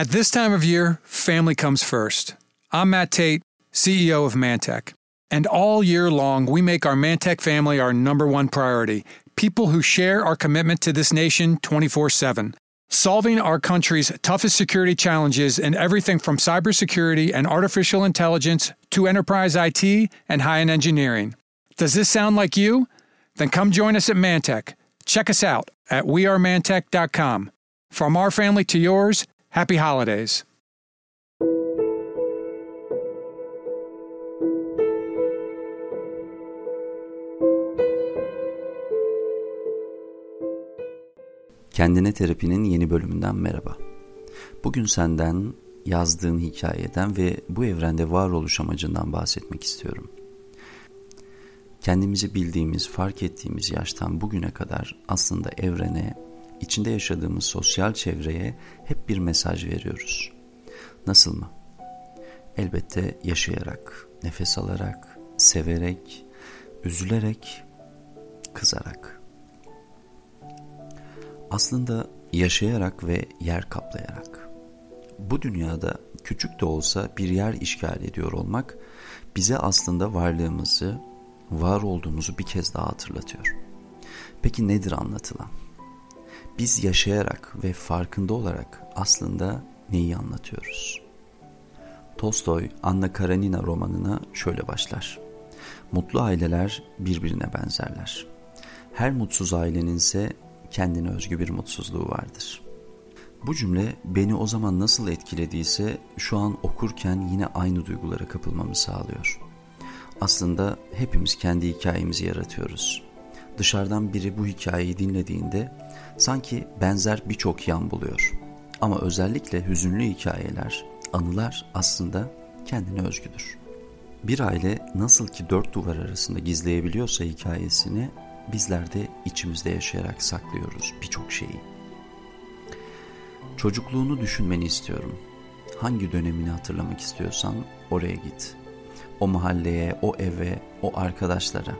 At this time of year, family comes first. I'm Matt Tate, CEO of Mantech. And all year long, we make our Mantech family our number one priority people who share our commitment to this nation 24 7. Solving our country's toughest security challenges in everything from cybersecurity and artificial intelligence to enterprise IT and high end engineering. Does this sound like you? Then come join us at Mantech. Check us out at wearemantech.com. From our family to yours, happy holidays. Kendine Terapi'nin yeni bölümünden merhaba. Bugün senden, yazdığın hikayeden ve bu evrende varoluş amacından bahsetmek istiyorum. Kendimizi bildiğimiz, fark ettiğimiz yaştan bugüne kadar aslında evrene, içinde yaşadığımız sosyal çevreye hep bir mesaj veriyoruz. Nasıl mı? Elbette yaşayarak, nefes alarak, severek, üzülerek, kızarak aslında yaşayarak ve yer kaplayarak. Bu dünyada küçük de olsa bir yer işgal ediyor olmak bize aslında varlığımızı, var olduğumuzu bir kez daha hatırlatıyor. Peki nedir anlatılan? Biz yaşayarak ve farkında olarak aslında neyi anlatıyoruz? Tolstoy Anna Karenina romanına şöyle başlar. Mutlu aileler birbirine benzerler. Her mutsuz ailenin ise kendine özgü bir mutsuzluğu vardır. Bu cümle beni o zaman nasıl etkilediyse şu an okurken yine aynı duygulara kapılmamı sağlıyor. Aslında hepimiz kendi hikayemizi yaratıyoruz. Dışarıdan biri bu hikayeyi dinlediğinde sanki benzer birçok yan buluyor. Ama özellikle hüzünlü hikayeler, anılar aslında kendine özgüdür. Bir aile nasıl ki dört duvar arasında gizleyebiliyorsa hikayesini bizler de içimizde yaşayarak saklıyoruz birçok şeyi. Çocukluğunu düşünmeni istiyorum. Hangi dönemini hatırlamak istiyorsan oraya git. O mahalleye, o eve, o arkadaşlara.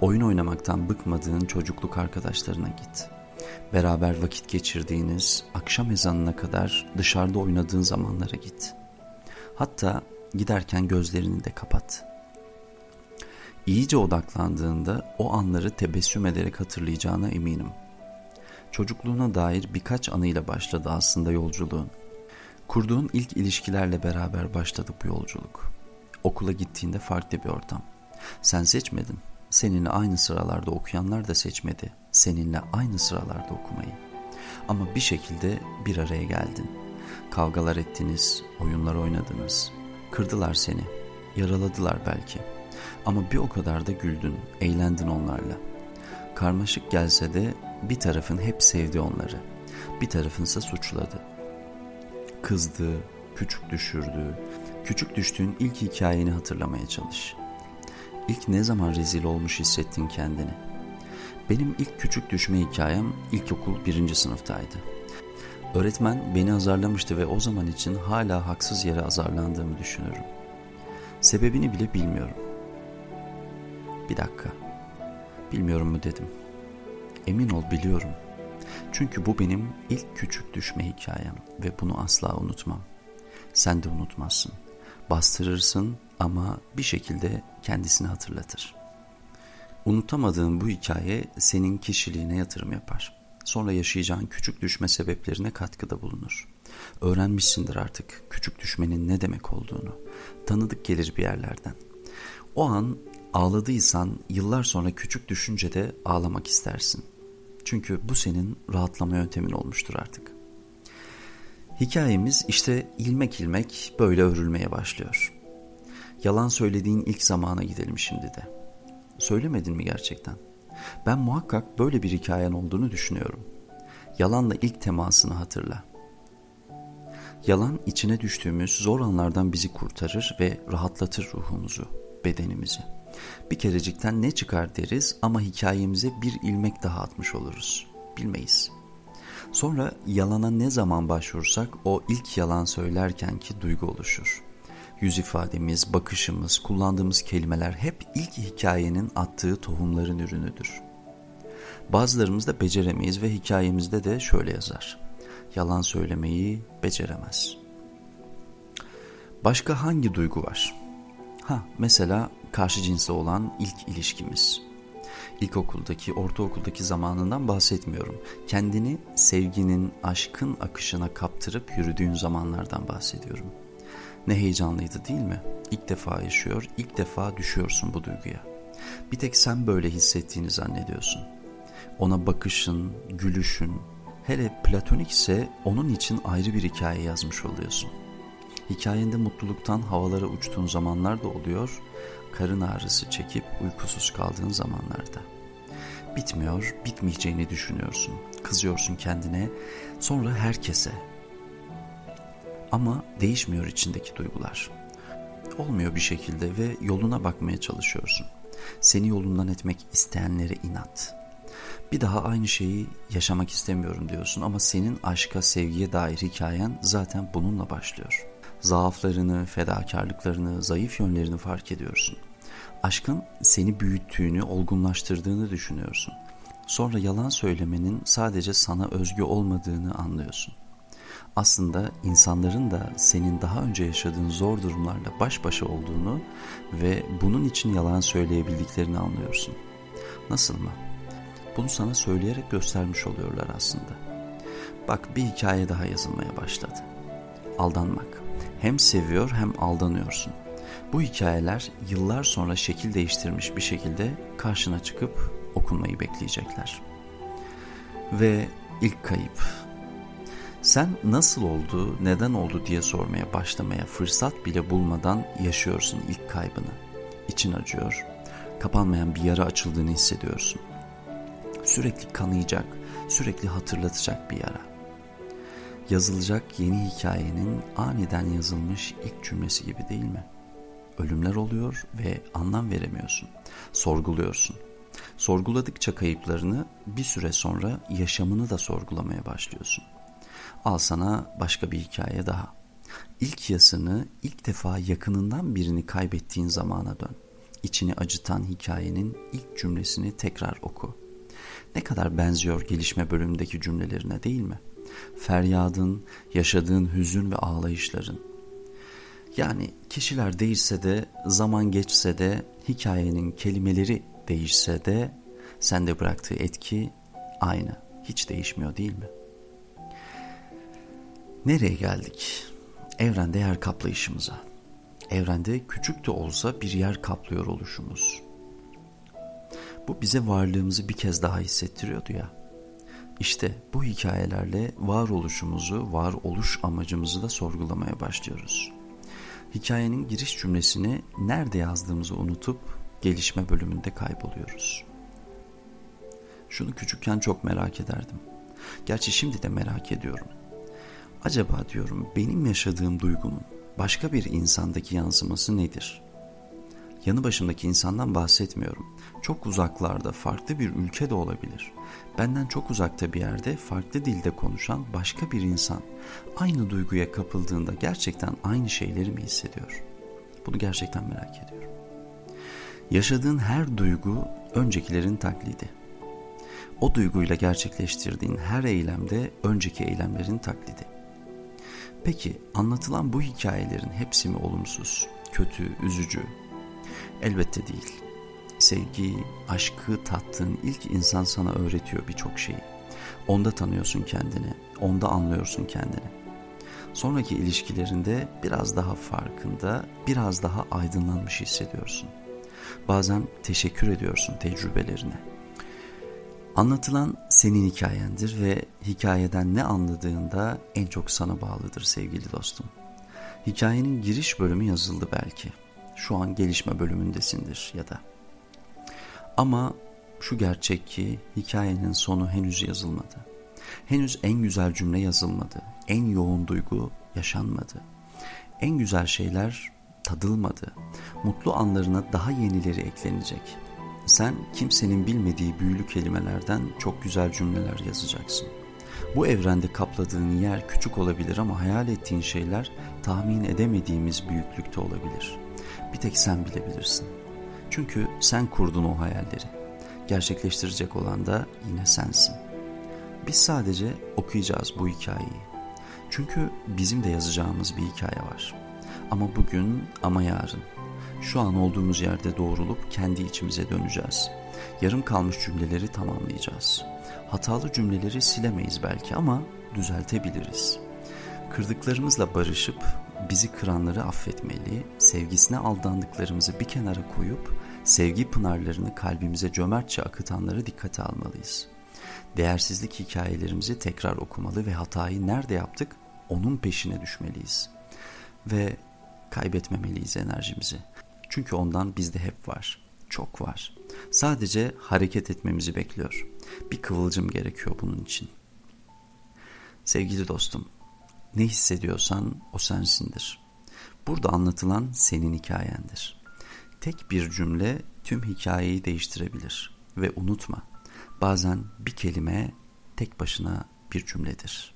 Oyun oynamaktan bıkmadığın çocukluk arkadaşlarına git. Beraber vakit geçirdiğiniz, akşam ezanına kadar dışarıda oynadığın zamanlara git. Hatta giderken gözlerini de kapat.'' İyice odaklandığında o anları tebessüm ederek hatırlayacağına eminim. Çocukluğuna dair birkaç anıyla başladı aslında yolculuğun. Kurduğun ilk ilişkilerle beraber başladı bu yolculuk. Okula gittiğinde farklı bir ortam. Sen seçmedin. Seninle aynı sıralarda okuyanlar da seçmedi. Seninle aynı sıralarda okumayı. Ama bir şekilde bir araya geldin. Kavgalar ettiniz, oyunlar oynadınız. Kırdılar seni, yaraladılar belki.'' Ama bir o kadar da güldün, eğlendin onlarla. Karmaşık gelse de bir tarafın hep sevdi onları. Bir tarafınsa suçladı. Kızdı, küçük düşürdü. Küçük düştüğün ilk hikayeni hatırlamaya çalış. İlk ne zaman rezil olmuş hissettin kendini? Benim ilk küçük düşme hikayem ilkokul birinci sınıftaydı. Öğretmen beni azarlamıştı ve o zaman için hala haksız yere azarlandığımı düşünüyorum. Sebebini bile bilmiyorum. Bir dakika. Bilmiyorum mu dedim. Emin ol biliyorum. Çünkü bu benim ilk küçük düşme hikayem ve bunu asla unutmam. Sen de unutmazsın. Bastırırsın ama bir şekilde kendisini hatırlatır. Unutamadığın bu hikaye senin kişiliğine yatırım yapar. Sonra yaşayacağın küçük düşme sebeplerine katkıda bulunur. Öğrenmişsindir artık küçük düşmenin ne demek olduğunu. Tanıdık gelir bir yerlerden. O an Ağladıysan yıllar sonra küçük düşünce de ağlamak istersin. Çünkü bu senin rahatlama yöntemin olmuştur artık. Hikayemiz işte ilmek ilmek böyle örülmeye başlıyor. Yalan söylediğin ilk zamana gidelim şimdi de. Söylemedin mi gerçekten? Ben muhakkak böyle bir hikayen olduğunu düşünüyorum. Yalanla ilk temasını hatırla. Yalan içine düştüğümüz zor anlardan bizi kurtarır ve rahatlatır ruhumuzu, bedenimizi.'' Bir kerecikten ne çıkar deriz ama hikayemize bir ilmek daha atmış oluruz. Bilmeyiz. Sonra yalana ne zaman başvursak o ilk yalan söylerkenki duygu oluşur. Yüz ifademiz, bakışımız, kullandığımız kelimeler hep ilk hikayenin attığı tohumların ürünüdür. Bazılarımız da beceremeyiz ve hikayemizde de şöyle yazar. yalan söylemeyi beceremez. Başka hangi duygu var? Ha, mesela karşı cinsle olan ilk ilişkimiz. İlkokuldaki, ortaokuldaki zamanından bahsetmiyorum. Kendini sevginin, aşkın akışına kaptırıp yürüdüğün zamanlardan bahsediyorum. Ne heyecanlıydı değil mi? İlk defa yaşıyor, ilk defa düşüyorsun bu duyguya. Bir tek sen böyle hissettiğini zannediyorsun. Ona bakışın, gülüşün, hele platonik ise onun için ayrı bir hikaye yazmış oluyorsun. Hikayende mutluluktan havalara uçtuğun zamanlar da oluyor, karın ağrısı çekip uykusuz kaldığın zamanlarda. Bitmiyor, bitmeyeceğini düşünüyorsun. Kızıyorsun kendine, sonra herkese. Ama değişmiyor içindeki duygular. Olmuyor bir şekilde ve yoluna bakmaya çalışıyorsun. Seni yolundan etmek isteyenlere inat. Bir daha aynı şeyi yaşamak istemiyorum diyorsun ama senin aşka, sevgiye dair hikayen zaten bununla başlıyor. Zaaflarını, fedakarlıklarını, zayıf yönlerini fark ediyorsun. Aşkın seni büyüttüğünü, olgunlaştırdığını düşünüyorsun. Sonra yalan söylemenin sadece sana özgü olmadığını anlıyorsun. Aslında insanların da senin daha önce yaşadığın zor durumlarla baş başa olduğunu ve bunun için yalan söyleyebildiklerini anlıyorsun. Nasıl mı? Bunu sana söyleyerek göstermiş oluyorlar aslında. Bak bir hikaye daha yazılmaya başladı. Aldanmak. Hem seviyor hem aldanıyorsun. Bu hikayeler yıllar sonra şekil değiştirmiş bir şekilde karşına çıkıp okunmayı bekleyecekler. Ve ilk kayıp. Sen nasıl oldu, neden oldu diye sormaya başlamaya fırsat bile bulmadan yaşıyorsun ilk kaybını. İçin acıyor, kapanmayan bir yara açıldığını hissediyorsun. Sürekli kanayacak, sürekli hatırlatacak bir yara. Yazılacak yeni hikayenin aniden yazılmış ilk cümlesi gibi değil mi? Ölümler oluyor ve anlam veremiyorsun. Sorguluyorsun. Sorguladıkça kayıplarını bir süre sonra yaşamını da sorgulamaya başlıyorsun. Al sana başka bir hikaye daha. İlk yasını ilk defa yakınından birini kaybettiğin zamana dön. İçini acıtan hikayenin ilk cümlesini tekrar oku. Ne kadar benziyor gelişme bölümündeki cümlelerine değil mi? Feryadın, yaşadığın hüzün ve ağlayışların. Yani kişiler değişse de, zaman geçse de, hikayenin kelimeleri değişse de, sende bıraktığı etki aynı. Hiç değişmiyor değil mi? Nereye geldik? Evrende yer kaplayışımıza. Evrende küçük de olsa bir yer kaplıyor oluşumuz. Bu bize varlığımızı bir kez daha hissettiriyordu ya. İşte bu hikayelerle varoluşumuzu, varoluş amacımızı da sorgulamaya başlıyoruz. Hikayenin giriş cümlesini nerede yazdığımızı unutup gelişme bölümünde kayboluyoruz. Şunu küçükken çok merak ederdim. Gerçi şimdi de merak ediyorum. Acaba diyorum benim yaşadığım duygunun başka bir insandaki yansıması nedir? Yanı başımdaki insandan bahsetmiyorum. Çok uzaklarda, farklı bir ülke de olabilir. Benden çok uzakta bir yerde farklı dilde konuşan başka bir insan aynı duyguya kapıldığında gerçekten aynı şeyleri mi hissediyor? Bunu gerçekten merak ediyorum. Yaşadığın her duygu öncekilerin taklidi. O duyguyla gerçekleştirdiğin her eylemde önceki eylemlerin taklidi. Peki anlatılan bu hikayelerin hepsi mi olumsuz, kötü, üzücü? Elbette değil. Sevgi, aşkı tattığın ilk insan sana öğretiyor birçok şeyi. Onda tanıyorsun kendini, onda anlıyorsun kendini. Sonraki ilişkilerinde biraz daha farkında, biraz daha aydınlanmış hissediyorsun. Bazen teşekkür ediyorsun tecrübelerine. Anlatılan senin hikayendir ve hikayeden ne anladığında en çok sana bağlıdır sevgili dostum. Hikayenin giriş bölümü yazıldı belki. Şu an gelişme bölümündesindir ya da. Ama şu gerçek ki hikayenin sonu henüz yazılmadı. Henüz en güzel cümle yazılmadı. En yoğun duygu yaşanmadı. En güzel şeyler tadılmadı. Mutlu anlarına daha yenileri eklenecek. Sen kimsenin bilmediği büyülü kelimelerden çok güzel cümleler yazacaksın. Bu evrende kapladığın yer küçük olabilir ama hayal ettiğin şeyler tahmin edemediğimiz büyüklükte olabilir. Bir tek sen bilebilirsin. Çünkü sen kurdun o hayalleri. Gerçekleştirecek olan da yine sensin. Biz sadece okuyacağız bu hikayeyi. Çünkü bizim de yazacağımız bir hikaye var. Ama bugün ama yarın. Şu an olduğumuz yerde doğrulup kendi içimize döneceğiz. Yarım kalmış cümleleri tamamlayacağız. Hatalı cümleleri silemeyiz belki ama düzeltebiliriz. Kırdıklarımızla barışıp bizi kıranları affetmeli, sevgisine aldandıklarımızı bir kenara koyup sevgi pınarlarını kalbimize cömertçe akıtanları dikkate almalıyız. Değersizlik hikayelerimizi tekrar okumalı ve hatayı nerede yaptık onun peşine düşmeliyiz. Ve kaybetmemeliyiz enerjimizi. Çünkü ondan bizde hep var. Çok var. Sadece hareket etmemizi bekliyor. Bir kıvılcım gerekiyor bunun için. Sevgili dostum, ne hissediyorsan o sensindir. Burada anlatılan senin hikayendir. Tek bir cümle tüm hikayeyi değiştirebilir. Ve unutma, bazen bir kelime tek başına bir cümledir.